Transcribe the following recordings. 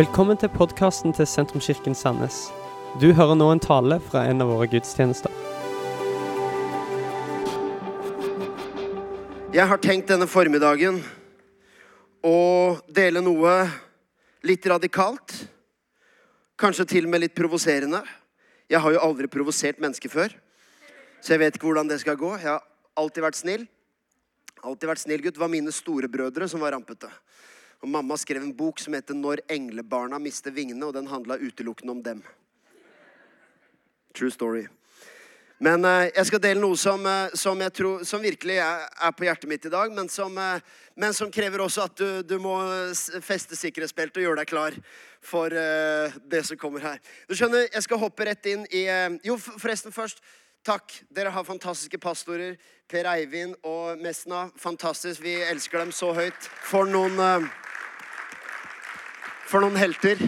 Velkommen til podkasten til Sentrumskirken Sandnes. Du hører nå en tale fra en av våre gudstjenester. Jeg har tenkt denne formiddagen å dele noe litt radikalt. Kanskje til og med litt provoserende. Jeg har jo aldri provosert mennesker før, så jeg vet ikke hvordan det skal gå. Jeg har alltid vært snill. Alltid vært snill gutt. Det var mine storebrødre som var rampete. Og Mamma skrev en bok som heter 'Når englebarna mister vingene', og den handla utelukkende om dem. True story. Men eh, jeg skal dele noe som, eh, som, tror, som virkelig er, er på hjertet mitt i dag, men som, eh, men som krever også at du, du må feste sikkerhetsbeltet og gjøre deg klar for eh, det som kommer her. Du skjønner, Jeg skal hoppe rett inn i eh, Jo, forresten først. Takk. Dere har fantastiske pastorer. Per Eivind og Mesna. Fantastisk. Vi elsker dem så høyt. For noen eh, For noen helter.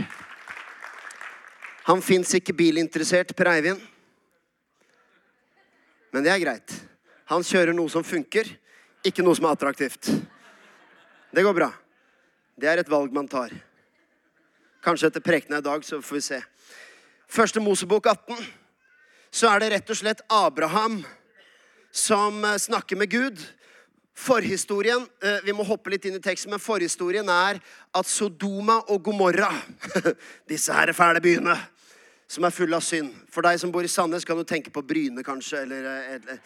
Han fins ikke bilinteressert, Per Eivind. Men det er greit. Han kjører noe som funker, ikke noe som er attraktivt. Det går bra. Det er et valg man tar. Kanskje etter prekena i dag, så får vi se. Første Mosebok 18. Så er det rett og slett Abraham som eh, snakker med Gud. Forhistorien eh, Vi må hoppe litt inn i teksten, men forhistorien er at Sodoma og Gomorra, disse her fæle byene, som er fulle av synd For deg som bor i Sandnes, kan du tenke på Bryne, kanskje. Eller, eh, eller.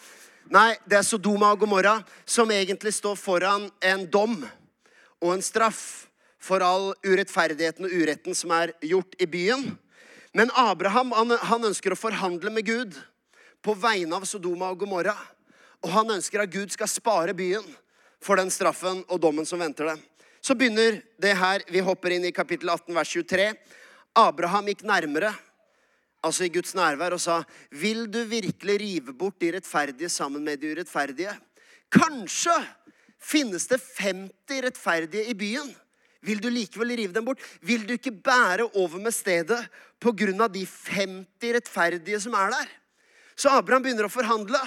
Nei, det er Sodoma og Gomorra som egentlig står foran en dom og en straff for all urettferdigheten og uretten som er gjort i byen. Men Abraham han, han ønsker å forhandle med Gud på vegne av Sodoma og Gomorra. Og han ønsker at Gud skal spare byen for den straffen og dommen som venter dem. Så begynner det her. Vi hopper inn i kapittel 18, vers 23. Abraham gikk nærmere, altså i Guds nærvær, og sa, Vil du virkelig rive bort de rettferdige sammen med de urettferdige? Kanskje finnes det 50 rettferdige i byen. Vil du likevel rive dem bort? Vil du ikke bære over med stedet av de 50 rettferdige som er der? Så Abraham begynner å forhandle.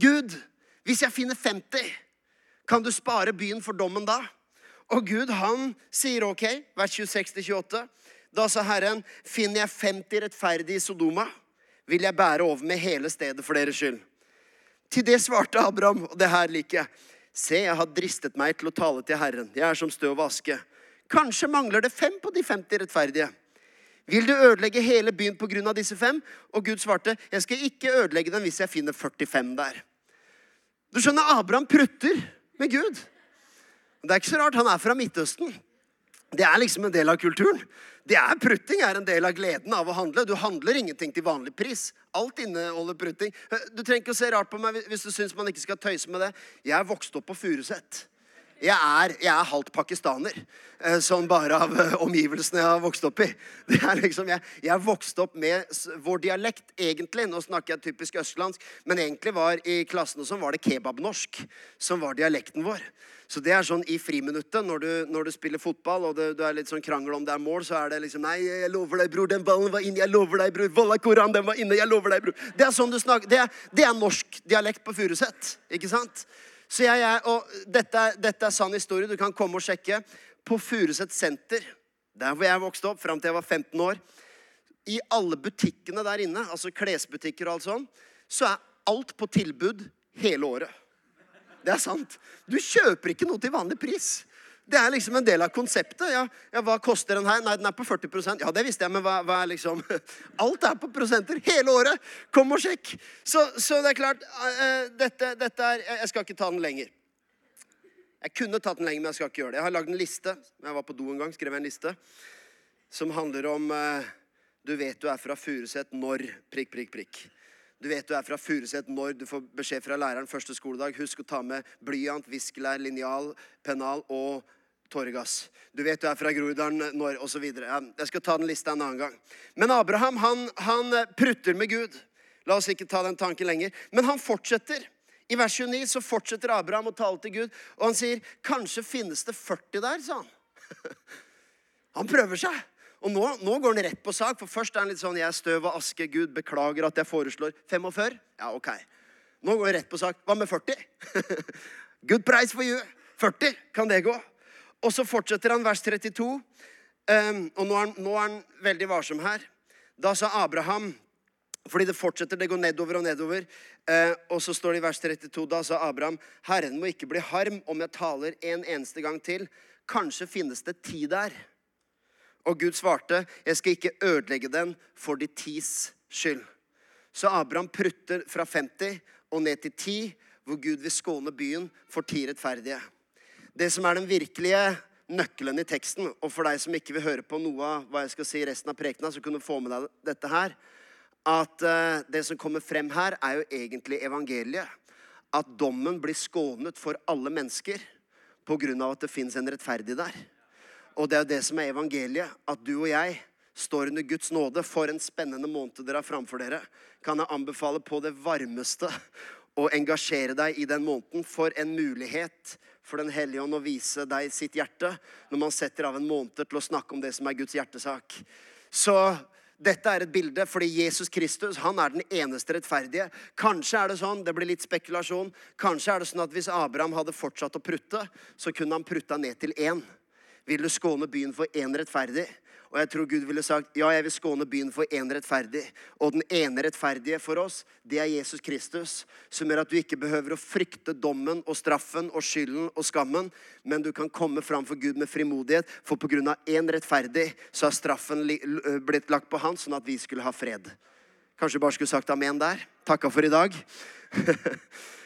Gud, hvis jeg finner 50, kan du spare byen for dommen da? Og Gud, han sier ok, vers 26-28. Da sa Herren, finner jeg 50 rettferdige i Sodoma, vil jeg bære over med hele stedet for deres skyld. Til det svarte Abraham, og det her liker jeg. Se, jeg har dristet meg til å tale til Herren. Jeg er som støv og aske. Kanskje mangler det fem på de 50 rettferdige. Vil du ødelegge hele byen pga. disse fem? Og Gud svarte, jeg skal ikke ødelegge den hvis jeg finner 45 der. Du skjønner, Abraham prutter med Gud. Det er ikke så rart, han er fra Midtøsten. Det er liksom en del av kulturen. Det er Prutting er en del av gleden av å handle. Du handler ingenting til vanlig pris. Alt inneholder prutting. Du trenger ikke å se rart på meg hvis du syns man ikke skal tøyse med det. Jeg er vokst opp på Furuset. Jeg er, jeg er halvt pakistaner, sånn bare av eh, omgivelsene jeg har vokst opp i. Liksom, jeg, jeg vokste vokst opp med vår dialekt, egentlig. Nå snakker jeg typisk østlandsk, men egentlig var i klassen og sånn var det kebabnorsk som var dialekten vår. Så det er sånn i friminuttet, når du, når du spiller fotball og det, du er litt sånn krangel om det er mål, så er det liksom Nei, jeg lover deg, bror, den ballen var inne. Jeg lover deg, bror. Walla Koran, den var inne. Jeg lover deg, bror. Det er sånn du snakker. Det er, det er norsk dialekt på Furuset, ikke sant? Så jeg, jeg, og dette, er- dette er sann historie. Du kan komme og sjekke. På Furuset senter, der hvor jeg vokste opp fram til jeg var 15 år, i alle butikkene der inne, altså klesbutikker og alt sånn, så er alt på tilbud hele året. Det er sant. Du kjøper ikke noe til vanlig pris. Det er liksom en del av konseptet. Ja, ja, Hva koster den her? Nei, den er på 40% Ja, det visste jeg, men hva, hva er liksom Alt er på prosenter hele året. Kom og sjekk. Så, så det er klart eh, dette, dette er Jeg skal ikke ta den lenger. Jeg kunne tatt den lenger, men jeg skal ikke gjøre det. Jeg har lagd en liste. Jeg var på do en gang, skrev en liste som handler om eh, Du vet du er fra Furuset når prikk, prikk, prikk. Du vet du er fra Furuset når du får beskjed fra læreren første skoledag. Husk å ta med blyant, viskelær, linjal, pennal og tåregass. Du vet du er fra Groruddalen når osv. Jeg skal ta den lista en annen gang. Men Abraham han, han eh, prutter med Gud. La oss ikke ta den tanken lenger. Men han fortsetter. I vers 29 så fortsetter Abraham å tale til Gud, og han sier, 'Kanskje finnes det 40 der', sa han. Han prøver seg. Og nå, nå går han rett på sak, for først er han litt sånn 'Jeg er støv og aske, Gud, beklager at jeg foreslår 45'. Ja, ok. Nå går han rett på sak. Hva med 40? Good price for you. 40, kan det gå? Og så fortsetter han vers 32. Um, og nå er, han, nå er han veldig varsom her. Da sa Abraham fordi det fortsetter, det går nedover og nedover. Eh, og så står det i vers 32, da sa Abraham, Herren må ikke bli harm om jeg taler en eneste gang til. Kanskje finnes det ti der. Og Gud svarte, jeg skal ikke ødelegge den for de tis skyld. Så Abraham prutter fra 50 og ned til 10, hvor Gud vil skåne byen for ti rettferdige. Det som er den virkelige nøkkelen i teksten, og for deg som ikke vil høre på noe av hva jeg skal si i resten av prekena, så kan du få med deg dette her, at uh, det som kommer frem her, er jo egentlig evangeliet. At dommen blir skånet for alle mennesker pga. at det fins en rettferdig der. Og det er jo det som er evangeliet. At du og jeg står under Guds nåde. For en spennende måned dere har framfor dere. Kan jeg anbefale på det varmeste å engasjere deg i den måneden. For en mulighet for Den hellige ånd å vise deg sitt hjerte når man setter av en måned til å snakke om det som er Guds hjertesak. Så dette er et bilde fordi Jesus Kristus han er den eneste rettferdige. Kanskje er det sånn, det blir litt spekulasjon, kanskje er det sånn at hvis Abraham hadde fortsatt å prutte, så kunne han prutta ned til én. Vil du skåne byen for én rettferdig? Og jeg tror Gud ville sagt ja, jeg vil skåne byen for én rettferdig. Og den ene rettferdige for oss, det er Jesus Kristus. Som gjør at du ikke behøver å frykte dommen og straffen og skylden og skammen, men du kan komme fram for Gud med frimodighet. For pga. én rettferdig så har straffen blitt lagt på han, sånn at vi skulle ha fred. Kanskje bare skulle sagt amen der. Takka for i dag.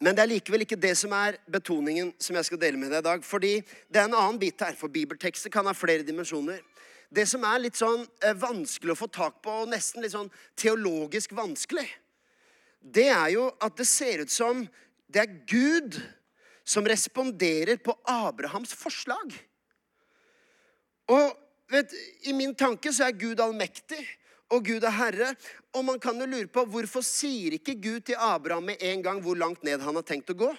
Men det er likevel ikke det som er betoningen som jeg skal dele med deg i dag. Fordi det er en annen bit her, for bibeltekster kan ha flere dimensjoner. Det som er litt sånn eh, vanskelig å få tak på, og nesten litt sånn teologisk vanskelig, det er jo at det ser ut som det er Gud som responderer på Abrahams forslag. Og vet, i min tanke så er Gud allmektig og Gud er herre. Og man kan jo lure på hvorfor sier ikke Gud til Abraham med en gang hvor langt ned han har tenkt å gå?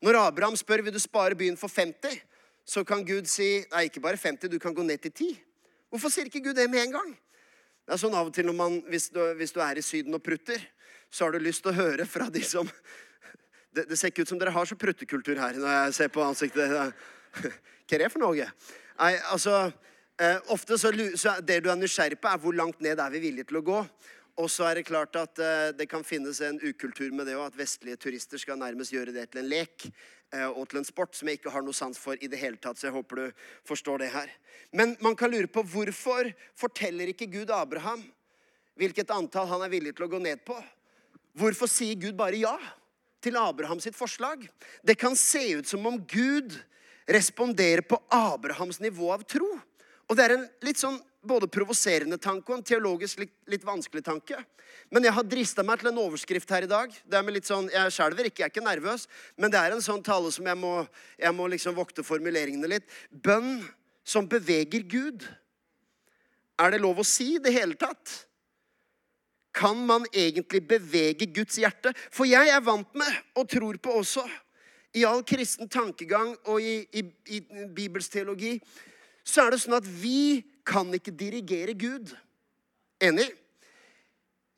Når Abraham spør vil du spare byen for 50, så kan Gud si nei, ikke bare 50, du kan gå ned til 10. Hvorfor sier ikke Gud det med en gang? Det er sånn av og til når man, hvis du, hvis du er i Syden og prutter, så har du lyst til å høre fra de som det, det, ser ikke ut som dere har så pruttekultur her når jeg ser på ansiktet. Hva er det for noe? Nei, altså Eh, ofte så, så Det du er nysgjerrig på, er hvor langt ned er vi villige til å gå. Og så er det klart at eh, det kan finnes en ukultur med det òg, at vestlige turister skal nærmest gjøre det til en lek eh, og til en sport som jeg ikke har noe sans for i det hele tatt. Så jeg håper du forstår det her. Men man kan lure på hvorfor forteller ikke Gud Abraham hvilket antall han er villig til å gå ned på? Hvorfor sier Gud bare ja til Abraham sitt forslag? Det kan se ut som om Gud responderer på Abrahams nivå av tro. Og det er en litt sånn både provoserende tanke og en teologisk litt, litt, vanskelig tanke. Men jeg har drista meg til en overskrift her i dag. Det er med litt sånn, Jeg skjelver ikke, jeg er ikke nervøs, men det er en sånn tale som jeg må, jeg må liksom vokte formuleringene litt. Bønn som beveger Gud. Er det lov å si i det hele tatt? Kan man egentlig bevege Guds hjerte? For jeg er vant med, og tror på også, i all kristen tankegang og i, i, i Bibels teologi, så er det sånn at vi kan ikke dirigere Gud. Enig?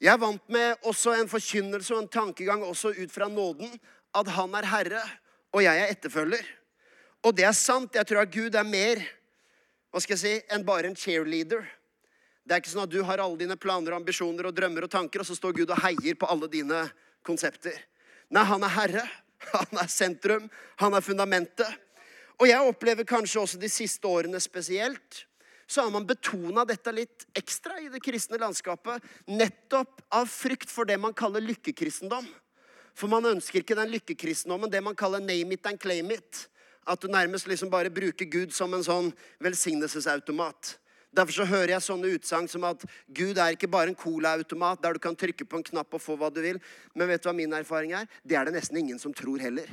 Jeg er vant med også en forkynnelse og en tankegang også ut fra nåden at han er herre, og jeg er etterfølger. Og det er sant. Jeg tror at Gud er mer hva skal jeg si, enn bare en cheerleader. Det er ikke sånn at du har alle dine planer, og ambisjoner og drømmer og tanker, og så står Gud og heier på alle dine konsepter. Nei, han er herre. Han er sentrum. Han er fundamentet. Og jeg opplever kanskje også de siste årene spesielt så har man betona dette litt ekstra i det kristne landskapet. Nettopp av frykt for det man kaller lykkekristendom. For man ønsker ikke den lykkekristendommen, det man kaller name it and claim it. At du nærmest liksom bare bruker Gud som en sånn velsignelsesautomat. Derfor så hører jeg sånne utsagn som at Gud er ikke bare en colaautomat der du kan trykke på en knapp og få hva du vil. Men vet du hva min erfaring er? Det er det nesten ingen som tror heller.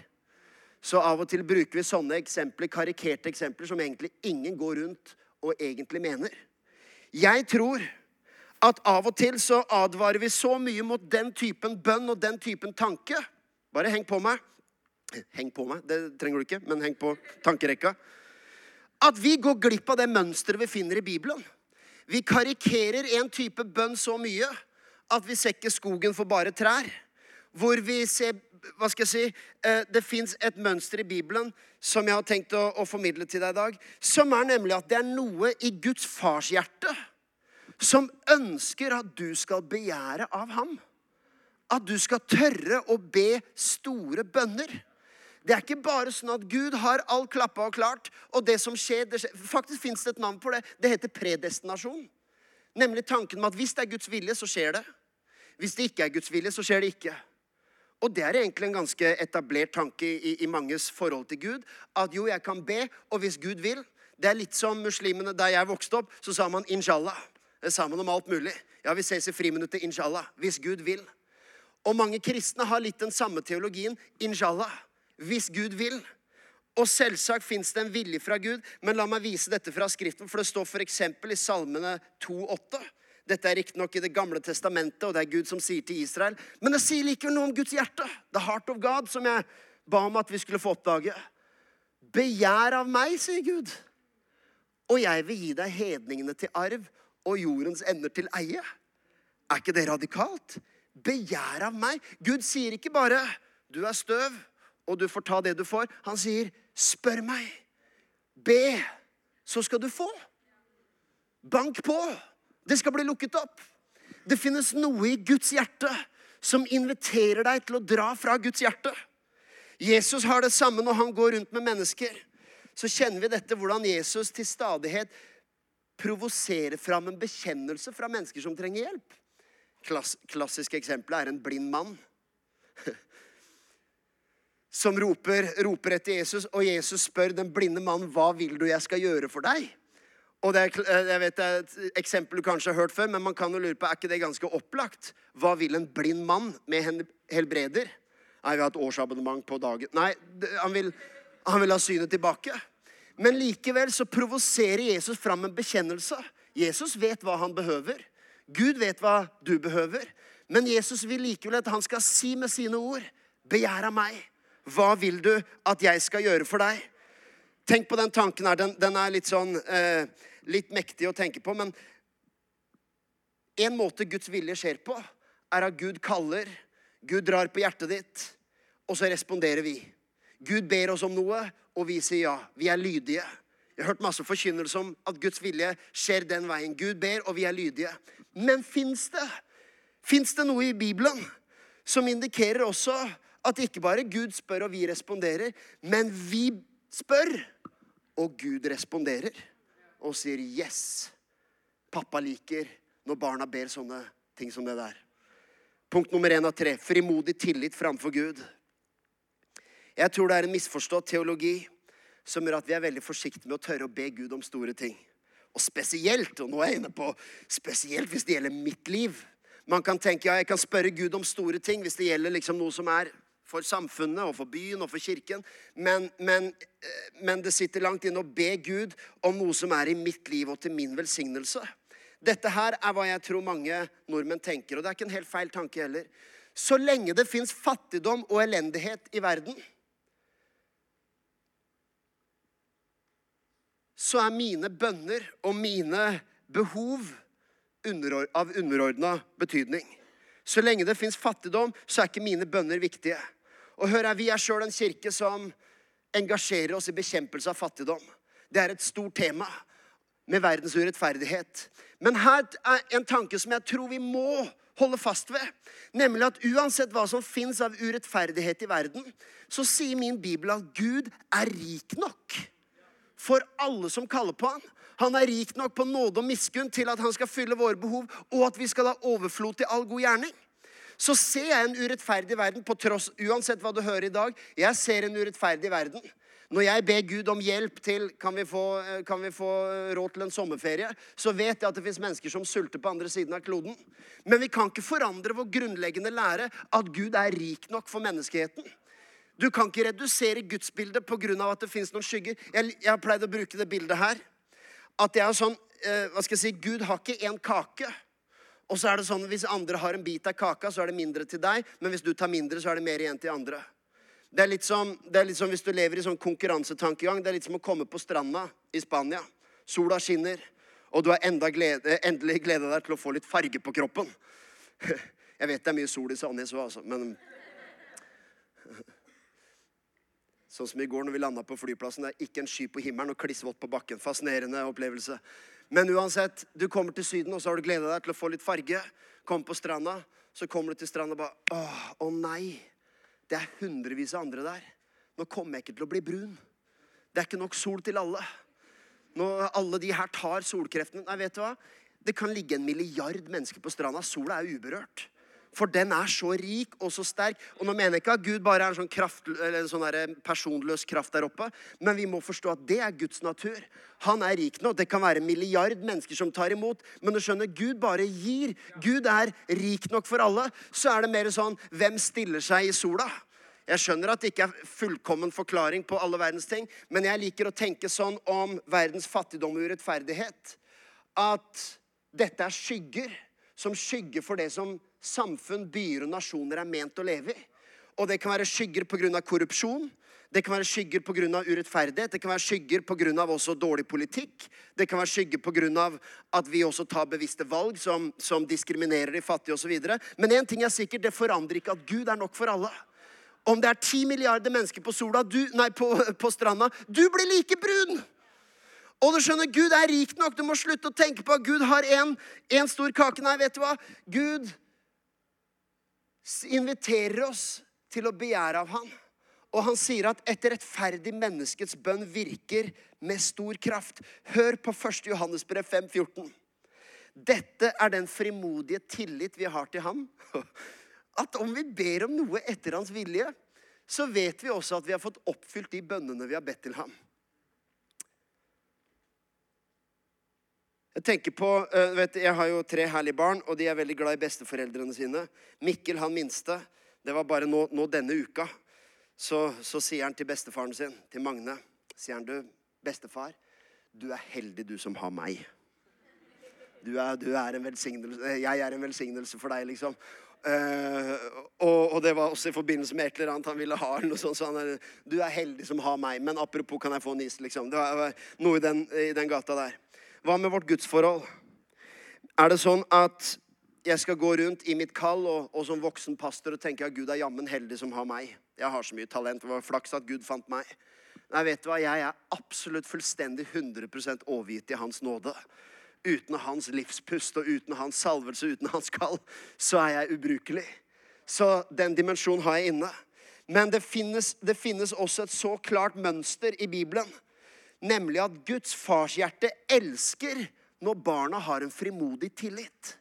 Så av og til bruker vi sånne eksempler, karikerte eksempler som egentlig ingen går rundt og egentlig mener. Jeg tror at av og til så advarer vi så mye mot den typen bønn og den typen tanke. Bare heng på meg. Heng på meg, det trenger du ikke, men heng på tankerekka. At vi går glipp av det mønsteret vi finner i Bibelen. Vi karikerer en type bønn så mye at vi ser ikke skogen for bare trær. Hvor vi ser hva skal jeg si, eh, Det fins et mønster i Bibelen som jeg har tenkt å, å formidle til deg i dag. Som er nemlig at det er noe i Guds fars hjerte som ønsker at du skal begjære av ham. At du skal tørre å be store bønner. Det er ikke bare sånn at Gud har alt klappa og klart, og det som skjer, det skjer. Faktisk fins det et navn på det. Det heter predestinasjon. Nemlig tanken om at hvis det er Guds vilje, så skjer det. Hvis det ikke er Guds vilje, så skjer det ikke. Og det er egentlig en ganske etablert tanke i, i manges forhold til Gud. At jo, jeg kan be, og hvis Gud vil Det er litt som muslimene da jeg vokste opp, så sa man inshallah. Det sa man om alt mulig. Ja, vi ses i friminuttet, inshallah. Hvis Gud vil. Og mange kristne har litt den samme teologien. Inshallah. Hvis Gud vil. Og selvsagt fins det en vilje fra Gud, men la meg vise dette fra Skriften. For det står f.eks. i Salmene 2,8. Dette er riktignok i Det gamle testamentet, og det er Gud som sier til Israel. Men det sier likevel noe om Guds hjerte. The heart of God, som jeg ba om at vi skulle få oppdage. Begjær av meg, sier Gud, og jeg vil gi deg hedningene til arv og jordens ender til eie. Er ikke det radikalt? Begjær av meg. Gud sier ikke bare 'du er støv, og du får ta det du får'. Han sier 'spør meg'. Be, så skal du få. Bank på. Det skal bli lukket opp. Det finnes noe i Guds hjerte som inviterer deg til å dra fra Guds hjerte. Jesus har det samme når han går rundt med mennesker. Så kjenner vi dette hvordan Jesus til stadighet provoserer fram en bekjennelse fra mennesker som trenger hjelp. Klass, klassiske eksempelet er en blind mann som roper, roper etter Jesus, og Jesus spør den blinde mannen hva vil du jeg skal gjøre for deg. Og det er, eh, jeg vet det er et eksempel du kanskje har hørt før, men man kan jo lure på, er ikke det ganske opplagt? Hva vil en blind mann med helbreder? Nei, vi har et årsabonnement på dagen. Nei, han vil, han vil ha synet tilbake. Men likevel så provoserer Jesus fram en bekjennelse. Jesus vet hva han behøver. Gud vet hva du behøver. Men Jesus vil likevel at han skal si med sine ord, begjær av meg. Hva vil du at jeg skal gjøre for deg? Tenk på den tanken her. Den, den er litt sånn eh, litt mektig å tenke på. Men en måte Guds vilje skjer på, er at Gud kaller, Gud drar på hjertet ditt, og så responderer vi. Gud ber oss om noe, og vi sier ja. Vi er lydige. Jeg har hørt masse forkynnelse om at Guds vilje skjer den veien. Gud ber, og vi er lydige. Men fins det? Fins det noe i Bibelen som indikerer også at ikke bare Gud spør og vi responderer, men vi spør, og Gud responderer? og sier 'yes'. Pappa liker når barna ber sånne ting som det der. Punkt nummer én av tre frimodig tillit framfor Gud. Jeg tror det er en misforstått teologi som gjør at vi er veldig forsiktige med å tørre å be Gud om store ting. Og spesielt, og nå er jeg inne på spesielt hvis det gjelder mitt liv. Man kan tenke ja, jeg kan spørre Gud om store ting hvis det gjelder liksom noe som er for samfunnet og for byen og for kirken. Men, men, eh, men, det sitter langt inne å be Gud om noe som er i mitt liv og til min velsignelse. Dette her er hva jeg tror mange nordmenn tenker, og det er ikke en helt feil tanke heller. Så lenge det fins fattigdom og elendighet i verden, så er mine bønner og mine behov av underordna betydning. Så lenge det fins fattigdom, så er ikke mine bønner viktige. Og hør her, Vi er sjøl en kirke som engasjerer oss i bekjempelse av fattigdom. Det er et stort tema med verdens urettferdighet. Men her er en tanke som jeg tror vi må holde fast ved. Nemlig at uansett hva som fins av urettferdighet i verden, så sier min bibel at Gud er rik nok for alle som kaller på han. Han er rik nok på nåde og miskunn til at han skal fylle våre behov, og at vi skal ha overflod til all god gjerning så ser jeg en urettferdig verden på tross, uansett hva du hører i dag. Jeg ser en urettferdig verden. Når jeg ber Gud om hjelp til kan vi, få, eh, kan vi få råd til en sommerferie, så vet jeg at det fins mennesker som sulter på andre siden av kloden. Men vi kan ikke forandre vår grunnleggende lære at Gud er rik nok for menneskeheten. Du kan ikke redusere gudsbildet pga. at det fins noen skygger. Jeg har pleid å bruke det bildet her. At jeg er sånn, eh, hva skal jeg si, Gud har ikke én kake. Og så er det sånn, Hvis andre har en bit av kaka, så er det mindre til deg. Men hvis du tar mindre, så er det mer igjen til andre. Det er litt som, det er litt som hvis du lever i sånn konkurransetankegang. Det er litt som å komme på stranda i Spania. Sola skinner, og du har glede, endelig gleda deg til å få litt farge på kroppen. Jeg vet det er mye sol i Sandnes òg, altså, men Sånn som i går når vi landa på flyplassen. Det er ikke en sky på himmelen og klissvått på bakken. Fascinerende opplevelse. Men uansett, du kommer til Syden, og så har du gleda deg til å få litt farge. Kom på stranda, så kommer du til stranda og bare Åh, å nei. Det er hundrevis av andre der. Nå kommer jeg ikke til å bli brun. Det er ikke nok sol til alle. Når alle de her tar solkreften Nei, vet du hva? Det kan ligge en milliard mennesker på stranda. Sola er uberørt. For den er så rik og så sterk. Og nå mener jeg ikke at Gud bare er en sånn, kraft, en sånn der personløs kraft der oppe, men vi må forstå at det er Guds natur. Han er rik nå. Det kan være en milliard mennesker som tar imot. Men du skjønner, Gud bare gir. Gud er rik nok for alle. Så er det mer sånn hvem stiller seg i sola? Jeg skjønner at det ikke er fullkommen forklaring på alle verdens ting, men jeg liker å tenke sånn om verdens fattigdom og urettferdighet. At dette er skygger som skygger for det som samfunn, byer og nasjoner er ment å leve i. Og det kan være skygger pga. korrupsjon. Det kan være skygger pga. urettferdighet. Det kan være skygger pga. også dårlig politikk. Det kan være skygger pga. at vi også tar bevisste valg som, som diskriminerer de fattige osv. Men én ting er sikkert, det forandrer ikke at Gud er nok for alle. Om det er ti milliarder mennesker på, sola, du, nei, på, på stranda, du blir like brun! Og du skjønner, Gud er rik nok. Du må slutte å tenke på at Gud har én stor kake. Nei, vet du hva? Gud inviterer oss til å begjære av han. Og han sier at et rettferdig menneskets bønn virker med stor kraft. Hør på 1. Johannes brev 5,14. Dette er den frimodige tillit vi har til ham. At om vi ber om noe etter hans vilje, så vet vi også at vi har fått oppfylt de bønnene vi har bedt til ham. Jeg tenker på, uh, vet, jeg har jo tre herlige barn, og de er veldig glad i besteforeldrene sine. Mikkel, han minste, det var bare nå, nå denne uka. Så, så, sier han til bestefaren sin, til Magne, sier han, du, bestefar, du er heldig du som har meg. Du er, du er en velsignelse, eh, jeg er en velsignelse for deg, liksom. Uh, og, og, det var også i forbindelse med et eller annet han ville ha. noe sånt, så han, Du er heldig som har meg, men apropos, kan jeg få en is? liksom. Det var noe i den, i den gata der. Hva med vårt gudsforhold? Er det sånn at jeg skal gå rundt i mitt kall og, og som voksen pastor og tenke at Gud er jammen heldig som har meg? Jeg har så mye talent. Det var flaks at Gud fant meg. Nei, vet du hva? Jeg er absolutt fullstendig 100% overgitt i Hans nåde. Uten hans livspust og uten hans salvelse, uten hans kall, så er jeg ubrukelig. Så den dimensjonen har jeg inne. Men det finnes, det finnes også et så klart mønster i Bibelen Nemlig at Guds farshjerte elsker når barna har en frimodig tillit.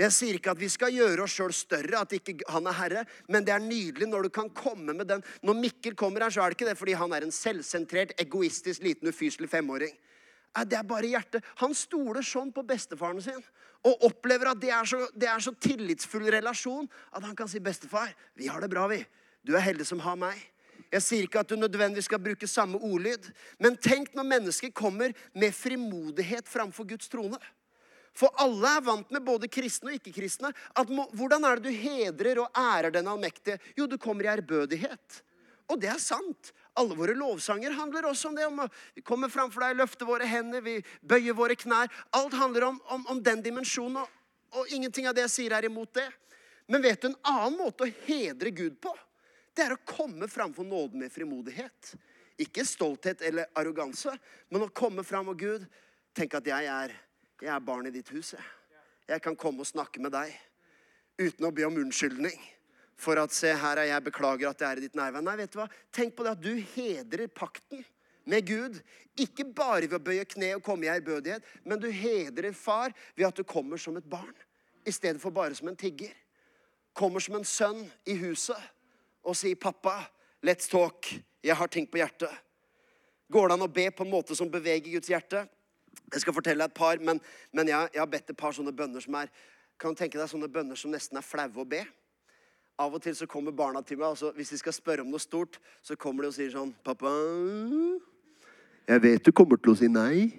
Jeg sier ikke at vi skal gjøre oss sjøl større, at ikke han er herre, men det er nydelig når du kan komme med den. Når Mikkel kommer her, så er det ikke det fordi han er en selvsentrert, egoistisk, liten, ufyselig femåring. Det er bare hjertet. Han stoler sånn på bestefaren sin og opplever at det er, så, det er så tillitsfull relasjon at han kan si, 'Bestefar, vi har det bra, vi. Du er heldig som har meg.' Jeg sier ikke at du nødvendigvis skal bruke samme ordlyd. Men tenk når mennesker kommer med frimodighet framfor Guds trone. For alle er vant med, både kristne og ikke-kristne, at må, hvordan er det du hedrer og ærer den allmektige? Jo, du kommer i ærbødighet. Og det er sant. Alle våre lovsanger handler også om det. om Vi kommer framfor deg, løfter våre hender, vi bøyer våre knær. Alt handler om, om, om den dimensjonen. Og, og ingenting av det jeg sier, er imot det. Men vet du en annen måte å hedre Gud på? Det er å komme framfor nåden med frimodighet. Ikke stolthet eller arroganse, men å komme fram og Gud, tenk at jeg er, jeg er barn i ditt hus. Jeg. jeg kan komme og snakke med deg uten å be om unnskyldning. For at se, her er jeg, beklager at jeg er i ditt nærvær. Nei, vet du hva? Tenk på det at du hedrer pakten med Gud. Ikke bare ved å bøye kne og komme i ærbødighet, men du hedrer far ved at du kommer som et barn i stedet for bare som en tigger. Kommer som en sønn i huset og si, 'Pappa, let's talk. Jeg har ting på hjertet.' Går det an å be på en måte som beveger Guds hjerte? Jeg skal fortelle deg et par, men, men jeg, jeg, har bedt et par sånne bønner som er Kan du tenke deg sånne bønner som nesten er flaue å be? Av og til så kommer barna til meg, altså hvis de skal spørre om noe stort, så kommer de og sier sånn 'Pappa, jeg vet du kommer til å si nei.'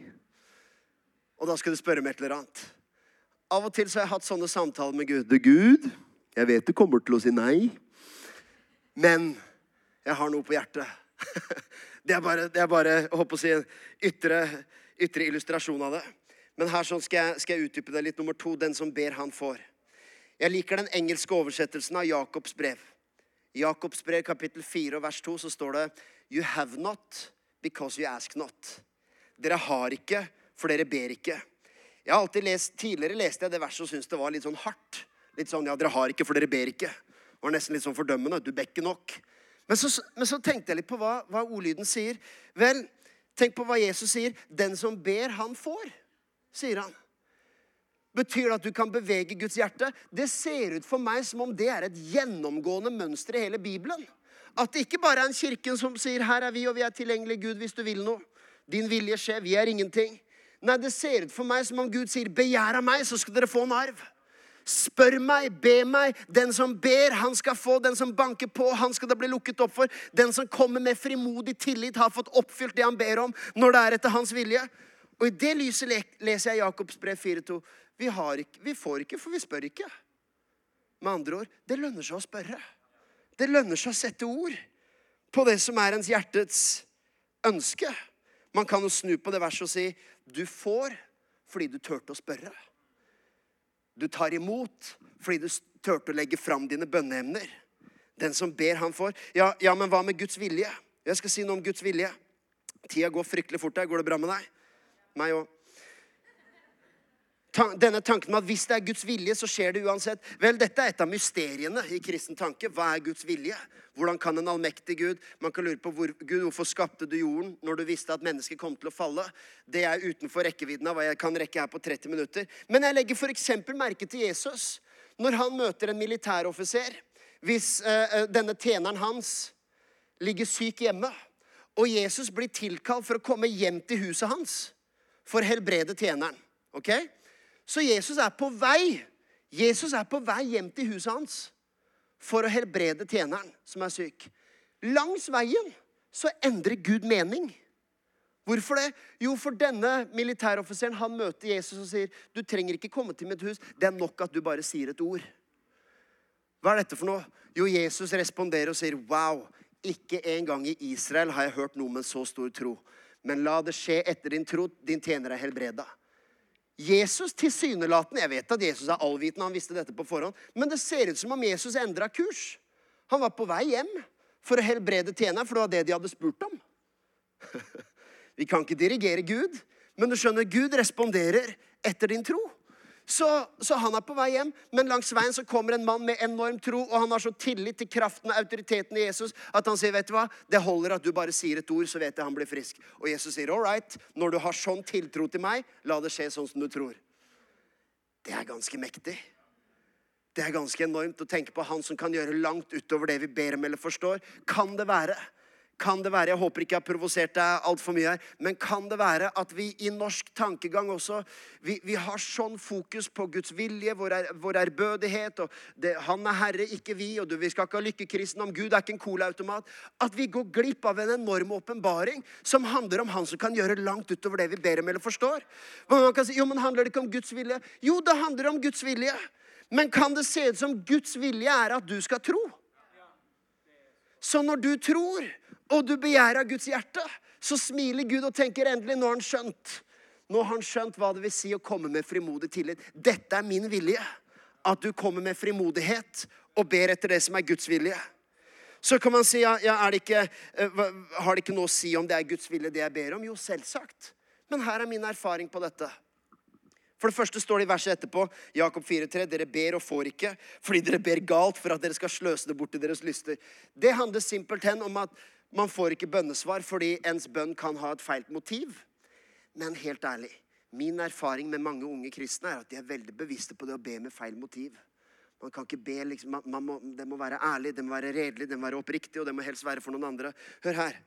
Og da skal du spørre om et eller annet. Av og til så har jeg hatt sånne samtaler med Gud. 'Gud, jeg vet du kommer til å si nei.' Men jeg har noe på hjertet. Det er bare, det er bare jeg håper å si, en ytre, ytre illustrasjon av det. Men her sånn skal jeg, skal jeg utdype det litt. Nummer to, den som ber, han får. Jeg liker den engelske oversettelsen av Jakobs brev. Jakobs brev kapittel 4 og vers 2 så står det You have not because you ask not. Dere har ikke, for dere ber ikke. Jeg har alltid lest, Tidligere leste jeg det verset og syntes det var litt sånn hardt. Litt sånn, ja, dere har ikke, for dere ber ikke. Var nesten litt sånn fordømmende. Du ber ikke nok. Men så, men så tenkte jeg litt på hva, hva ordlyden sier. Vel, tenk på hva Jesus sier. Den som ber, han får, sier han. Betyr det at du kan bevege Guds hjerte? Det ser ut for meg som om det er et gjennomgående mønster i hele Bibelen. At det ikke bare er en kirken som sier 'Her er vi, og vi er tilgjengelige, Gud, hvis du vil noe'. Din vilje skjer, vi er ingenting. Nei, det ser ut for meg som om Gud sier 'Begjær av meg, så skal dere få en arv'. Spør meg, be meg. Den som ber, han skal få. Den som banker på, han skal det bli lukket opp for. Den som kommer med frimodig tillit, har fått oppfylt det han ber om, når det er etter hans vilje. Og i det lyset leser jeg Jakobs brev 4.2. Vi, vi får ikke, for vi spør ikke. Med andre ord, det lønner seg å spørre. Det lønner seg å sette ord på det som er ens hjertets ønske. Man kan jo snu på det verset og si du får fordi du turte å spørre. Du tar imot fordi du turte å legge fram dine bønneemner. Den som ber, han får. Ja, ja, men hva med Guds vilje? Jeg skal si noe om Guds vilje. Tida går fryktelig fort her. Går det bra med deg? Meg òg denne tanken med at hvis det er Guds vilje, så skjer det uansett. Vel, dette er et av mysteriene i kristen tanke. Hva er Guds vilje? Hvordan kan en allmektig Gud Man kan lure på hvor, Gud, hvorfor skapte du jorden når du visste at mennesket kom til å falle? Det er utenfor rekkevidden av hva jeg kan rekke her på 30 minutter. Men jeg legger f.eks. merke til Jesus når han møter en militæroffiser. Hvis uh, denne tjeneren hans ligger syk hjemme, og Jesus blir tilkalt for å komme hjem til huset hans for å helbrede tjeneren. ok? Så Jesus er på vei. Jesus er på vei hjem til huset hans for å helbrede tjeneren som er syk. Langs veien så endrer Gud mening. Hvorfor det? Jo, for denne militæroffiseren han møter Jesus og sier, 'Du trenger ikke komme til mitt hus. Det er nok at du bare sier et ord.' Hva er dette for noe? Jo, Jesus responderer og sier, 'Wow, ikke engang i Israel har jeg hørt noe med så stor tro.' 'Men la det skje etter din tro. Din tjener er helbreda.' Jesus tilsynelatende Jeg vet at Jesus er allvitende, han visste dette på forhånd. Men det ser ut som om Jesus endra kurs. Han var på vei hjem for å helbrede tjeneren, for det var det de hadde spurt om. Vi kan ikke dirigere Gud, men du skjønner, Gud responderer etter din tro. Så, så, han er på vei hjem, men langs veien så kommer en mann med enorm tro, og han har så tillit til kraften og autoriteten i Jesus at han sier, 'Vet du hva, det holder at du bare sier et ord, så vet jeg han blir frisk.' Og Jesus sier, 'All right, når du har sånn tiltro til meg, la det skje sånn som du tror'. Det er ganske mektig. Det er ganske enormt å tenke på han som kan gjøre langt utover det vi ber om eller forstår. Kan det være kan det være, Jeg håper ikke jeg har provosert deg altfor mye her. Men kan det være at vi i norsk tankegang også Vi, vi har sånn fokus på Guds vilje, vår, er, ærbødighet og det, Han er herre, ikke vi. Og du, vi skal ikke ha lykkekristen om Gud er ikke en colaautomat. At vi går glipp av en enorm åpenbaring som handler om Han som kan gjøre langt utover det vi ber om eller forstår. Man kan si, jo, men Handler det ikke om Guds vilje? Jo, det handler om Guds vilje. Men kan det se ut som Guds vilje er at du skal tro? Så når du tror og du begjærer Guds hjerte, så smiler Gud og tenker endelig, nå har han skjønt. Nå har han skjønt hva det vil si å komme med frimodig tillit. Dette er min vilje. At du kommer med frimodighet og ber etter det som er Guds vilje. Så kan man si, ja, ja det ikke, uh, har det ikke noe å si om det er Guds vilje, det jeg ber om? Jo, selvsagt. Men her er min erfaring på dette. For det første står det i verset etterpå, Jakob 4,3, dere ber og får ikke fordi dere ber galt for at dere skal sløse det bort til deres lyster. Det handler simpelthen om at man får ikke bønnesvar fordi ens bønn kan ha et feilt motiv. Men helt ærlig, min erfaring med mange unge kristne er at de er veldig bevisste på det å be med feil motiv. Man kan ikke be, liksom, man, man må, Det må være ærlig, det må være redelig, det må være oppriktig, og det må helst være for noen andre. Hør her.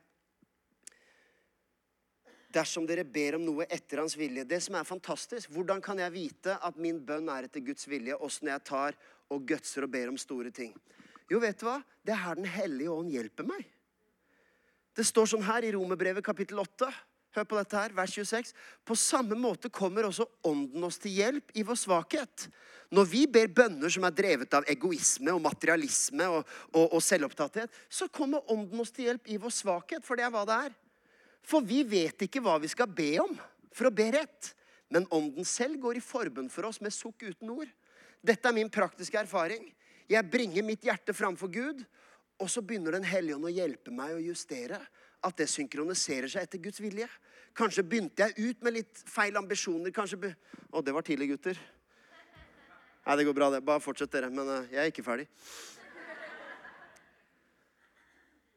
Dersom dere ber om noe etter hans vilje Det som er fantastisk, hvordan kan jeg vite at min bønn er etter Guds vilje, åssen jeg tar og gutser og ber om store ting? Jo, vet du hva? Det er her Den hellige ånd hjelper meg. Det står sånn her i Romerbrevet kapittel 8. Hør på dette her, vers 26. På samme måte kommer også Ånden oss til hjelp i vår svakhet. Når vi ber bønner som er drevet av egoisme og materialisme og, og, og selvopptatthet, så kommer Ånden oss til hjelp i vår svakhet, for det er hva det er. For vi vet ikke hva vi skal be om for å be rett. Men Ånden selv går i forbønn for oss med sukk uten ord. Dette er min praktiske erfaring. Jeg bringer mitt hjerte framfor Gud, og så begynner Den hellige ånd å hjelpe meg å justere. at det synkroniserer seg etter Guds vilje. Kanskje begynte jeg ut med litt feil ambisjoner. Kanskje be Å, det var tidlig, gutter. Nei, det går bra, det. Bare fortsett, dere. Men uh, jeg er ikke ferdig.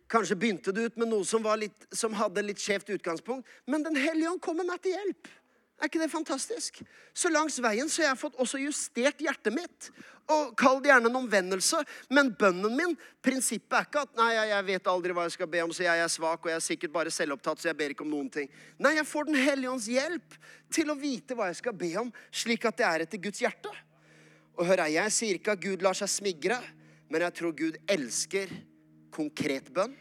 Kanskje begynte du ut med noe som, litt, som hadde litt skjevt utgangspunkt, men Den hellige ånd kommer meg til hjelp. Er ikke det fantastisk? Så langs veien så har jeg fått også justert hjertet mitt. Og Kall det gjerne en omvendelse, men bønnen min Prinsippet er ikke at nei, jeg vet aldri hva jeg skal be om, så jeg er svak og jeg er sikkert bare selvopptatt, så jeg ber ikke om noen ting. Nei, jeg får Den hellige ånds hjelp til å vite hva jeg skal be om, slik at det er etter Guds hjerte. Og hør her, jeg sier ikke at Gud lar seg smigre, men jeg tror Gud elsker konkret bønn.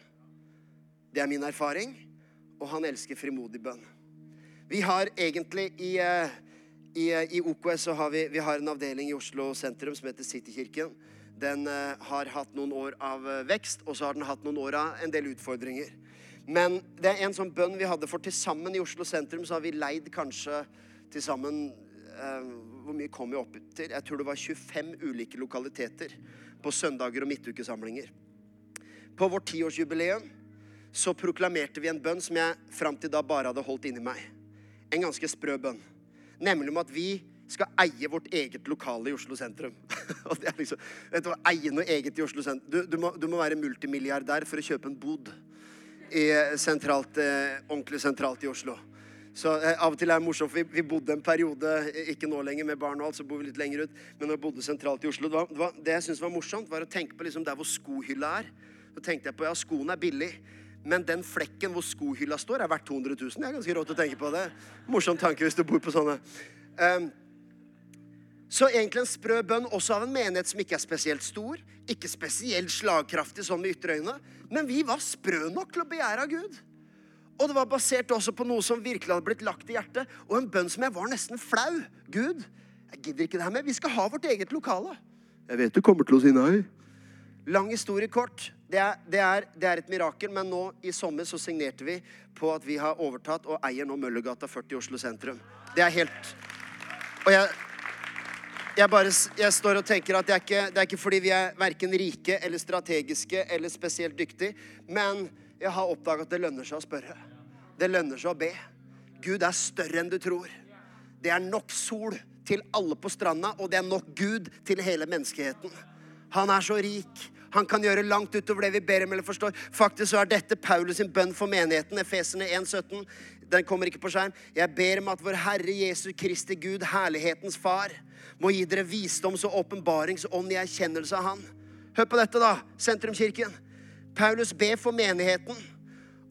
Det er min erfaring. Og han elsker frimodig bønn. Vi har egentlig i, eh, i, eh, i OKS så har vi, vi har en avdeling i Oslo sentrum som heter Citykirken. Den uh, har hatt noen år av vekst, og så har den hatt noen år av en del utfordringer. Men det er en sånn bønn vi hadde for til sammen i Oslo sentrum, så har vi leid kanskje til sammen eh, Hvor mye kom vi opp til? Jeg tror det var 25 ulike lokaliteter på søndager og midtukesamlinger. På vårt tiårsjubileum så proklamerte vi en bønn som jeg fram til da bare hadde holdt inni meg. En ganske sprø bønn. Nemlig om at vi skal eie vårt eget lokale i Oslo sentrum. og det er liksom, vet du Eie noe eget i Oslo sentrum. Du, du, må, du må, være multimilliardær for å kjøpe en bod i sentralt, eh, ordentlig sentralt i Oslo. Så eh, Av og til er det morsomt, for vi, vi, bodde en periode, ikke nå lenger med barn og alt, så bor vi litt lenger ut, men vi bodde sentralt i Oslo, det, var, det, var, det jeg syntes var morsomt, var å tenke på liksom der hvor skohylla er. Så tenkte jeg på ja, skoene er billig. Men den flekken hvor skohylla står, er verdt 200 000. Jeg er ganske råd til å tenke på det. Morsom tanke hvis du bor på sånne. Um, så egentlig en sprø bønn også av en menighet som ikke er spesielt stor. Ikke spesielt slagkraftig sånn med ytre øyne. Men vi var sprø nok til å begjære av Gud. Og det var basert også på noe som virkelig hadde blitt lagt i hjertet. Og en bønn som jeg var nesten flau. Gud, jeg gidder ikke det her med. Vi skal ha vårt eget lokale. Jeg vet du kommer til å si nei. Lang historie kort. Det er, det, er, det er, et mirakel, men nå i sommer så signerte vi på at vi har overtatt og eier nå Møllergata 40 i Oslo sentrum. Det er helt Og jeg, jeg bare jeg står og tenker at det er, ikke, det er ikke fordi vi er verken rike eller strategiske eller spesielt dyktige, men jeg har oppdaga at det lønner seg å spørre. Det lønner seg å be. Gud er større enn du tror. Det er nok sol til alle på stranda, og det er nok Gud til hele menneskeheten. Han er så rik. Han kan gjøre langt utover det vi ber om eller forstår. Faktisk så er dette Paulus sin bønn for menigheten. Efesene 1,17. Den kommer ikke på skjerm. Jeg ber om at vår Herre Jesu Kristi Gud, herlighetens Far, må gi dere visdoms- og åpenbaringsånd i erkjennelse av Han. Hør på dette, da, Sentrumskirken. Paulus ber for menigheten,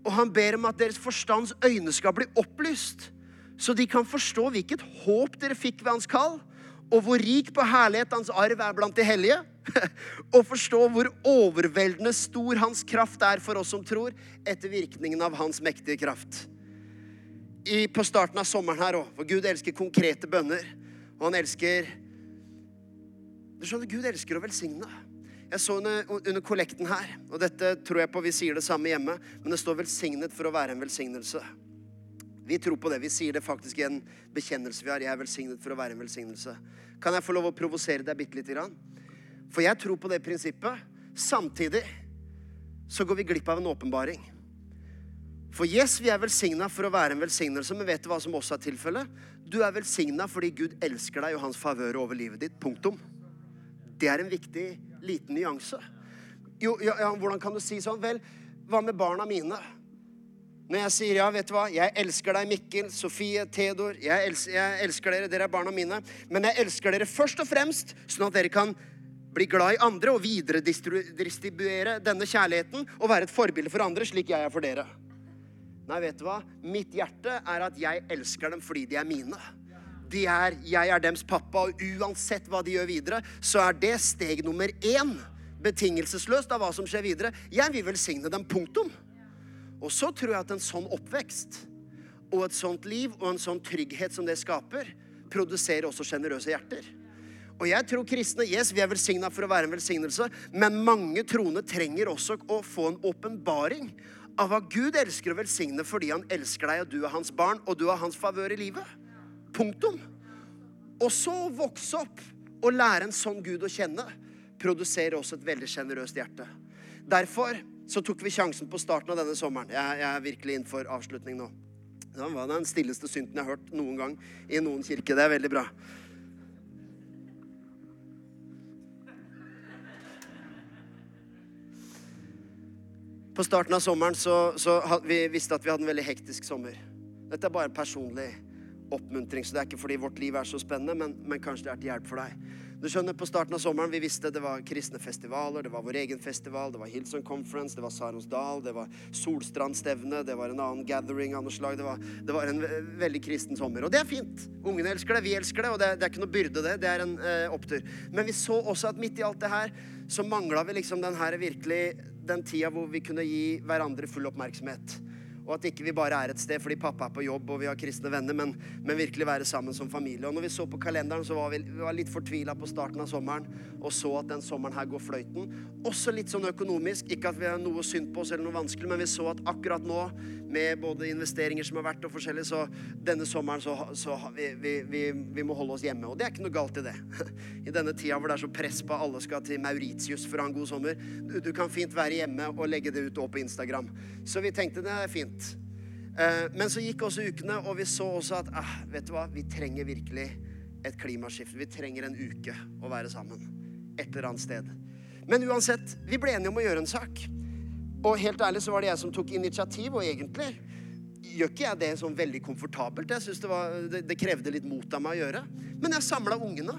og han ber om at deres forstands øyne skal bli opplyst, så de kan forstå hvilket håp dere fikk ved hans kall, og hvor rik på herlighet hans arv er blant de hellige og forstå hvor overveldende stor hans kraft er for oss som tror, etter virkningen av hans mektige kraft. I, på starten av sommeren her òg, for Gud elsker konkrete bønner. Og han elsker Du skjønner, Gud elsker å velsigne. Jeg så under, under kollekten her, og dette tror jeg på vi sier det samme hjemme, men det står 'velsignet' for å være en velsignelse. Vi tror på det. Vi sier det faktisk i en bekjennelse vi har. Jeg er velsignet for å være en velsignelse. Kan jeg få lov å provosere deg bitte lite grann? For jeg tror på det prinsippet. Samtidig så går vi glipp av en åpenbaring. For yes, vi er velsigna for å være en velsignelse, men vet du hva som også er tilfellet? Du er velsigna fordi Gud elsker deg og hans favør over livet ditt. Punktum. Det er en viktig liten nyanse. Jo, ja, ja, hvordan kan du si sånn? Vel, hva med barna mine? Når jeg sier ja, vet du hva, jeg elsker deg, Mikkel, Sofie, Theodor. Jeg elsker, jeg elsker dere, dere er barna mine. Men jeg elsker dere først og fremst sånn at dere kan bli glad i andre og videredistribuere denne kjærligheten og være et forbilde for andre, slik jeg er for dere. Nei, vet du hva? Mitt hjerte er at jeg elsker dem fordi de er mine. De er, jeg er dems pappa, og uansett hva de gjør videre, så er det steg nummer én. Betingelsesløst av hva som skjer videre. Jeg vil velsigne dem. Punktum. Og så tror jeg at en sånn oppvekst og et sånt liv og en sånn trygghet som det skaper, produserer også sjenerøse hjerter. Og jeg tror kristne yes, vi er velsigna for å være en velsignelse, men mange troende trenger også å få en åpenbaring av hva Gud elsker å velsigne fordi han elsker deg, og du er hans barn, og du har hans favør i livet. Punktum. Og så vokse opp og lære en sånn Gud å kjenne produserer også et veldig sjenerøst hjerte. Derfor så tok vi sjansen på starten av denne sommeren. Jeg, jeg er virkelig inn for avslutning nå. Det var den stilleste synten jeg har hørt noen gang i noen kirke. Det er veldig bra. På starten av sommeren så, så vi visste at vi hadde en veldig hektisk sommer. Dette er bare personlig oppmuntring, så det er ikke fordi vårt liv er så spennende, men, men kanskje det er til hjelp for deg. Du skjønner, På starten av sommeren vi visste det var kristne festivaler, det var vår egen festival, det var Hillsong Conference, det var Saronsdal, det var Solstrandstevne, det var en annen gathering av noe slag. Det var, det var en veldig kristen sommer. Og det er fint. Ungene elsker det, vi elsker det, og det, det er ikke noe byrde, det. Det er en eh, opptur. Men vi så også at midt i alt det her så mangla vi liksom den her virkelig den tida hvor vi kunne gi hverandre full oppmerksomhet. Og at ikke vi bare er et sted fordi pappa er på jobb og vi har kristne venner, men, men virkelig være sammen som familie. Og når vi så på kalenderen, så var vi, vi var litt fortvila på starten av sommeren og så at den sommeren her går fløyten. Også litt sånn økonomisk. Ikke at vi har noe synd på oss eller noe vanskelig, men vi så at akkurat nå, med både investeringer som har vært og forskjellig, så denne sommeren så, så vi, vi, vi, vi må holde oss hjemme. Og det er ikke noe galt i det. I denne tida hvor det er så press på alle skal til Mauritius for å ha en god sommer. Du, du kan fint være hjemme og legge det ut på Instagram. Så vi tenkte det er fint. Eh, Men så gikk også ukene, og vi så også at eh, vet du hva, vi trenger virkelig et klimaskifte. Vi trenger en uke å være sammen et eller annet sted. Men uansett, vi ble enige om å gjøre en sak. Og helt ærlig så var det jeg som tok initiativ, og egentlig gjør ikke jeg det sånn veldig komfortabelt. Jeg synes det, var, det, det krevde litt mot av meg å gjøre. Men jeg samla ungene.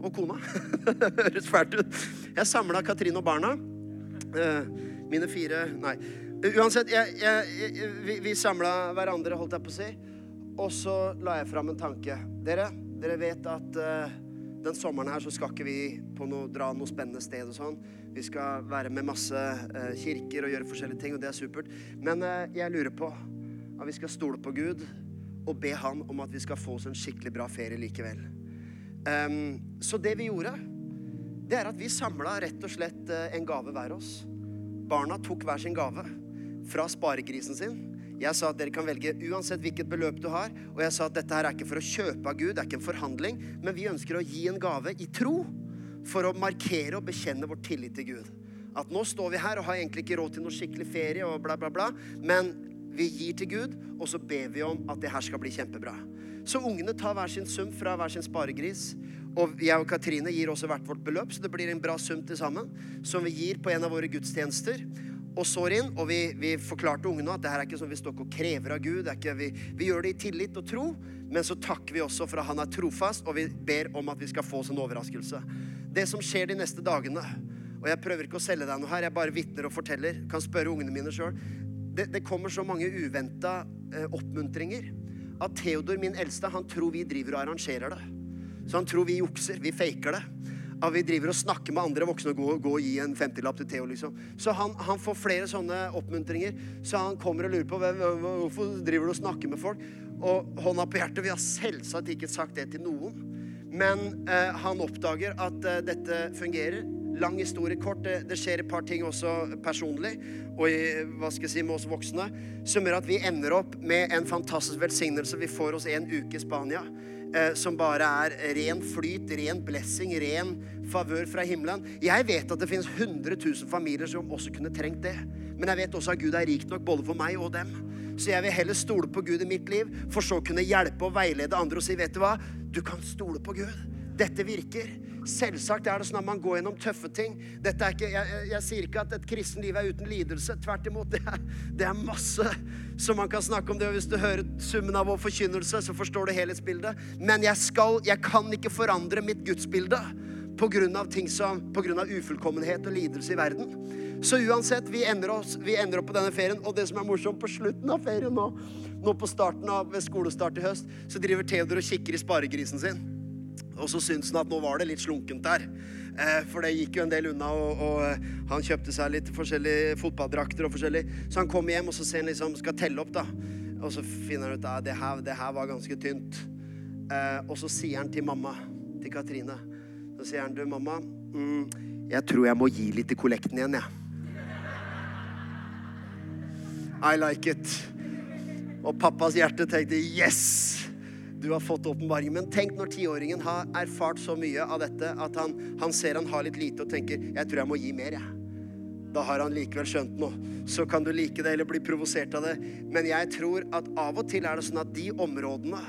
Og kona. Det høres fælt ut. Jeg samla Katrine og barna. Eh, Mine fire Nei. Uansett, jeg, jeg, jeg, vi, vi samla hverandre, holdt jeg på å si. Og så la jeg fram en tanke. Dere, dere vet at uh, den sommeren her så skal ikke vi på noe, dra noe spennende sted og sånn. Vi skal være med masse uh, kirker og gjøre forskjellige ting, og det er supert. Men uh, jeg lurer på at vi skal stole på Gud og be Han om at vi skal få oss en skikkelig bra ferie likevel. Um, så det vi gjorde, det er at vi samla rett og slett eh, en gave hver oss. Barna tok hver sin gave fra sparegrisen sin. Jeg sa at dere kan velge uansett hvilket beløp du har. Og jeg sa at dette her er ikke for å kjøpe av Gud, det er ikke en forhandling, men vi ønsker å gi en gave i tro for å markere og bekjenne vår tillit til Gud. At nå står vi her og har egentlig ikke råd til noe skikkelig ferie og bla, bla, bla, men vi gir til Gud, og så ber vi om at det her skal bli kjempebra. Så ungene tar hver sin sum fra hver sin sparegris. Og jeg og Katrine gir også hvert vårt beløp, så det blir en bra sum til sammen. Som vi gir på en av våre gudstjenester. Og sår inn, og vi, vi forklarte ungene at det her er ikke sånn vi står ikke og krever av Gud. Ikke, vi, vi gjør det i tillit og tro, men så takker vi også for at han er trofast, og vi ber om at vi skal få oss en overraskelse. Det som skjer de neste dagene, og jeg prøver ikke å selge deg noe her, jeg bare vitner og forteller, kan spørre ungene mine sjøl. Det, det kommer så mange uventa eh, oppmuntringer at Theodor, min eldste, han tror vi driver og arrangerer det. Så han tror vi jukser, vi faker det. At vi driver og snakker med andre voksne og går og gir en 50-lapp til Theo. liksom. Så han, han får flere sånne oppmuntringer. Så han kommer og lurer på "Hva- hva- hvorfor driver du og snakker med folk. Og hånda på hjertet, vi har selvsagt ikke sagt det til noen. Men eh, han oppdager at eh, dette fungerer. Lang historie kort. Det, det skjer et par ting også personlig og i, hva skal jeg si, med oss voksne som gjør at vi ender opp med en fantastisk velsignelse. Vi får oss en uke i Spania eh, som bare er ren flyt, ren blessing, ren favør fra himmelen. Jeg vet at det finnes 100 000 familier som også kunne trengt det. Men jeg vet også at Gud er rik nok både for meg og dem. Så jeg vil heller stole på Gud i mitt liv, for så å kunne hjelpe og veilede andre og si, vet du hva, du kan stole på Gud. Dette virker. Selvsagt er det sånn at man går gjennom tøffe ting. Dette er ikke, jeg, jeg, sier ikke at et kristen liv er uten lidelse. Tvert imot. Det er, det er masse som man kan snakke om det. Og hvis du hører summen av vår forkynnelse, så forstår du helhetsbildet. Men jeg, skal, jeg kan ikke forandre mitt gudsbilde av ting som, på ufullkommenhet og lidelse i verden. Så uansett, vi ender, oss, vi ender opp på denne ferien. Og det som er morsomt, på slutten av ferien nå, nå på starten av skolestart i høst, så driver Theodor og kikker i sparegrisen sin. Og så syntes han at nå var det litt slunkent der. Eh, for det gikk jo en del unna, og, og eh, han kjøpte seg litt forskjellige fotballdrakter og forskjellig. Så han kommer hjem, og så ser han liksom, skal telle opp, da. Og så finner han ut at det her, det her var ganske tynt. Eh, og så sier han til mamma, til Katrine, så sier han du, mamma, mm, jeg tror jeg må gi litt til kollekten igjen, jeg. I like it. Og pappas hjerte tenkte yes! Du har fått åpenbaring. Men tenk når tiåringen har erfart så mye av dette at han, han ser han har litt lite og tenker jeg tror jeg må gi mer. Jeg. da har han likevel skjønt noe. Så kan du like det eller bli provosert av det. Men jeg tror at av og til er det sånn at de områdene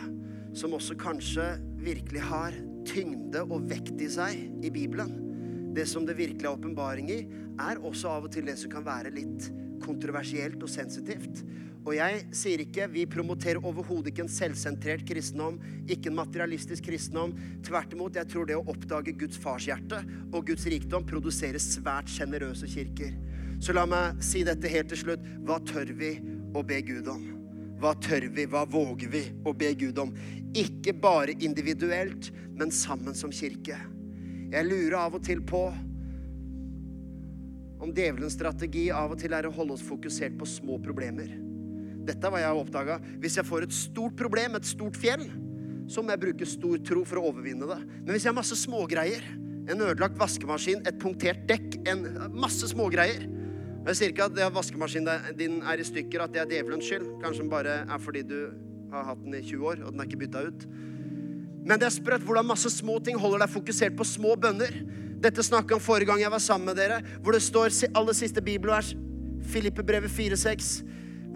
som også kanskje virkelig har tyngde og vekt i seg i Bibelen, det som det virkelig er åpenbaring i, er også av og til det som kan være litt kontroversielt og sensitivt. Og jeg sier ikke Vi promoterer overhodet ikke en selvsentrert kristendom, ikke en materialistisk kristendom. Tvert imot, jeg tror det å oppdage Guds farshjerte og Guds rikdom produserer svært sjenerøse kirker. Så la meg si dette helt til slutt. Hva tør vi å be Gud om? Hva tør vi, hva våger vi å be Gud om? Ikke bare individuelt, men sammen som kirke. Jeg lurer av og til på om djevelens strategi av og til er å holde oss fokusert på små problemer. Dette er hva jeg har oppdaga. Hvis jeg får et stort problem, et stort fjell, så må jeg bruke stor tro for å overvinne det. Men hvis jeg har masse smågreier, en ødelagt vaskemaskin, et punktert dekk, en masse smågreier Jeg sier ikke at det vaskemaskinen din er i stykker, at det er djevelens skyld. Kanskje den bare er fordi du har hatt den i 20 år, og den er ikke bytta ut. Men det er sprøtt hvordan masse små ting holder deg fokusert på små bønner. Dette snakka om forrige gang jeg var sammen med dere, hvor det står aller siste bibelvers, Filippebrevet 4,6,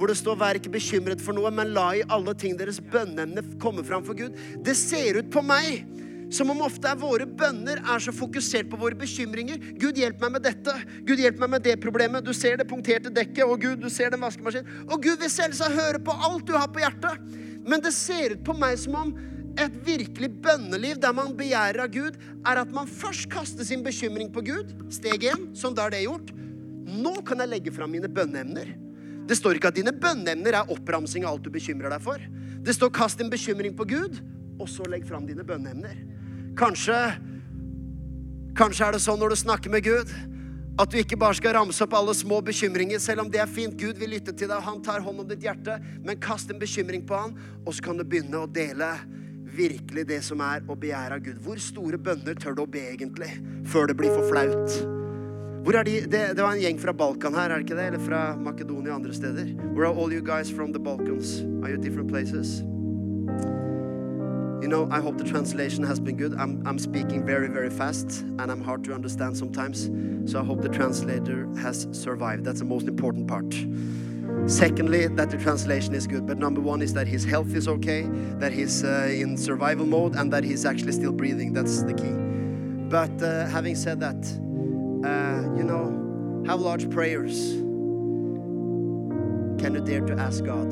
hvor det står 'Vær ikke bekymret for noe, men la i alle ting deres bønneemne komme fram for Gud'. Det ser ut på meg som om ofte er våre bønner er så fokusert på våre bekymringer. Gud, hjelp meg med dette. Gud, hjelp meg med det problemet. Du ser det punkterte dekket, og Gud, du ser den vaskemaskinen. Og Gud vil selvsagt høre på alt du har på hjertet. Men det ser ut på meg som om et virkelig bønneliv der man begjærer av Gud, er at man først kaster sin bekymring på Gud. Steg én, som da er det gjort. Nå kan jeg legge fram mine bønneemner. Det står ikke at dine bønneemner er oppramsing av alt du bekymrer deg for. Det står 'kast din bekymring på Gud', og så legg fram dine bønneemner. Kanskje, kanskje er det sånn når du snakker med Gud, at du ikke bare skal ramse opp alle små bekymringer, selv om det er fint. Gud vil lytte til deg, han tar hånd om ditt hjerte. Men kast en bekymring på han, og så kan du begynne å dele virkelig det som er å begjære av Gud. Hvor store bønner tør du å be egentlig, før det blir for flaut? Hvor er de? Det, det, var en gjeng fra Balkan her, er det ikke det? Eller fra Makedonia og andre steder. Where are all you guys from the Balkans? Are you different places? You know, I hope the translation has been good. I'm, I'm speaking very, very fast and I'm hard to understand sometimes. So I hope the translator has survived. That's the most important part. Secondly, that the translation is good. But number one is that his health is okay, that he's uh, in survival mode, and that he's actually still breathing. That's the key. But uh, having said that, uh, you know, have large prayers. Can you dare to ask God?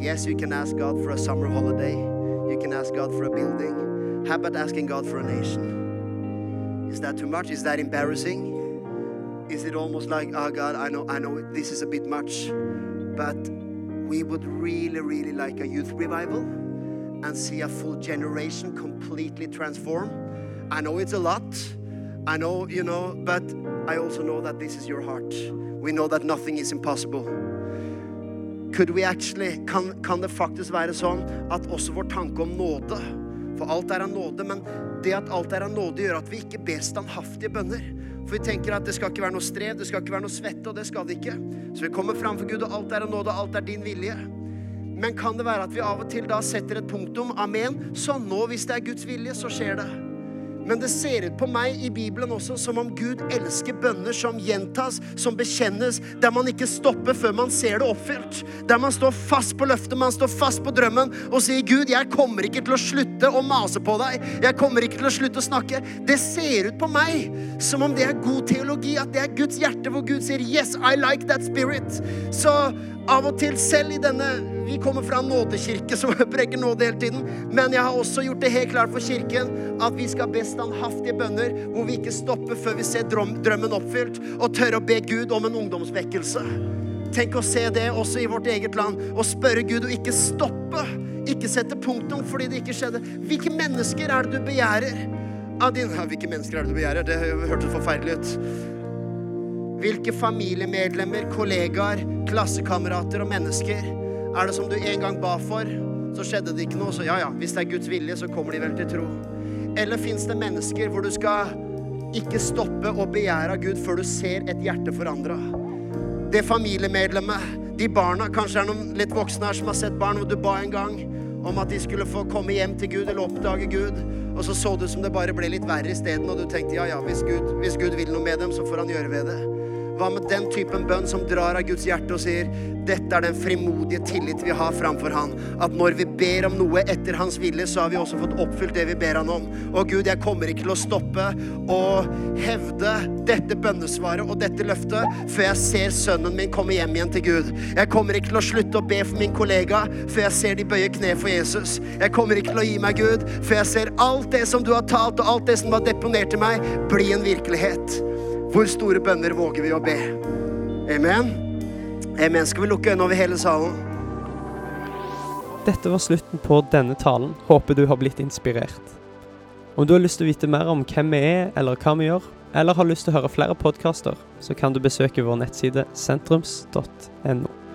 Yes, you can ask God for a summer holiday. You can ask God for a building. How about asking God for a nation? Is that too much? Is that embarrassing? Is it almost like, oh God, I know, I know this is a bit much, but we would really, really like a youth revival and see a full generation completely transform. I know it's a lot. I know, you know, but I also know that this is your heart. We know that nothing is impossible. Could we actually, kan, kan det faktisk være sånn at også vår tanke om nåde For alt er av nåde, men det at alt er av nåde, gjør at vi ikke ber standhaftige bønner. For vi tenker at det skal ikke være noe strev, det skal ikke være noe svette, og det skal det ikke. Så vi kommer fram for Gud, og alt er av nåde, alt er din vilje. Men kan det være at vi av og til da setter et punktum? Amen. Så nå, hvis det er Guds vilje, så skjer det. Men det ser ut på meg i Bibelen også som om Gud elsker bønner som gjentas, som bekjennes, der man ikke stopper før man ser det oppfylt. Der man står fast på løftet, man står fast på drømmen og sier, 'Gud, jeg kommer ikke til å slutte å mase på deg. Jeg kommer ikke til å slutte å snakke.' Det ser ut på meg som om det er god teologi, at det er Guds hjerte, hvor Gud sier, 'Yes, I like that spirit'. Så av og til selv i denne Vi kommer fra en nådekirke som preker nåde hele tiden. Men jeg har også gjort det helt klart for kirken at vi skal be standhaftige bønner hvor vi ikke stopper før vi ser drømmen oppfylt, og tør å be Gud om en ungdomsvekkelse. Tenk å se det også i vårt eget land, og spørre Gud og ikke stoppe. Ikke sette punktum fordi det ikke skjedde. Hvilke mennesker er det du begjærer? Av din, ja, hvilke mennesker er det du begjærer? Det hørtes forferdelig ut. Hvilke familiemedlemmer, kollegaer, klassekamerater og mennesker er det som du en gang ba for? Så skjedde det ikke noe, så ja ja, hvis det er Guds vilje, så kommer de vel til tro. Eller fins det mennesker hvor du skal ikke stoppe å begjære av Gud før du ser et hjerte forandra? Det familiemedlemmet, de barna Kanskje det er noen litt voksne her som har sett barn hvor du ba en gang om at de skulle få komme hjem til Gud eller oppdage Gud. Og så så det ut som det bare ble litt verre isteden, og du tenkte ja, ja, hvis Gud, hvis Gud vil noe med dem, så får han gjøre ved det. Hva med den typen bønn som drar av Guds hjerte og sier dette er den frimodige tillit vi har framfor Han. At når vi ber om noe etter Hans vilje, så har vi også fått oppfylt det vi ber Han om. Og Gud, jeg kommer ikke til å stoppe og hevde dette bønnesvaret og dette løftet før jeg ser sønnen min komme hjem igjen til Gud. Jeg kommer ikke til å slutte å be for min kollega før jeg ser de bøye kne for Jesus. Jeg kommer ikke til å gi meg, Gud, før jeg ser alt det som du har talt, og alt det som var deponert til meg, bli en virkelighet. Hvor store bønner våger vi å be? Amen. Amen. Skal vi lukke øynene over hele salen? Dette var slutten på denne talen. Håper du har blitt inspirert. Om du har lyst til å vite mer om hvem vi er, eller hva vi gjør, eller har lyst til å høre flere podkaster, så kan du besøke vår nettside sentrums.no.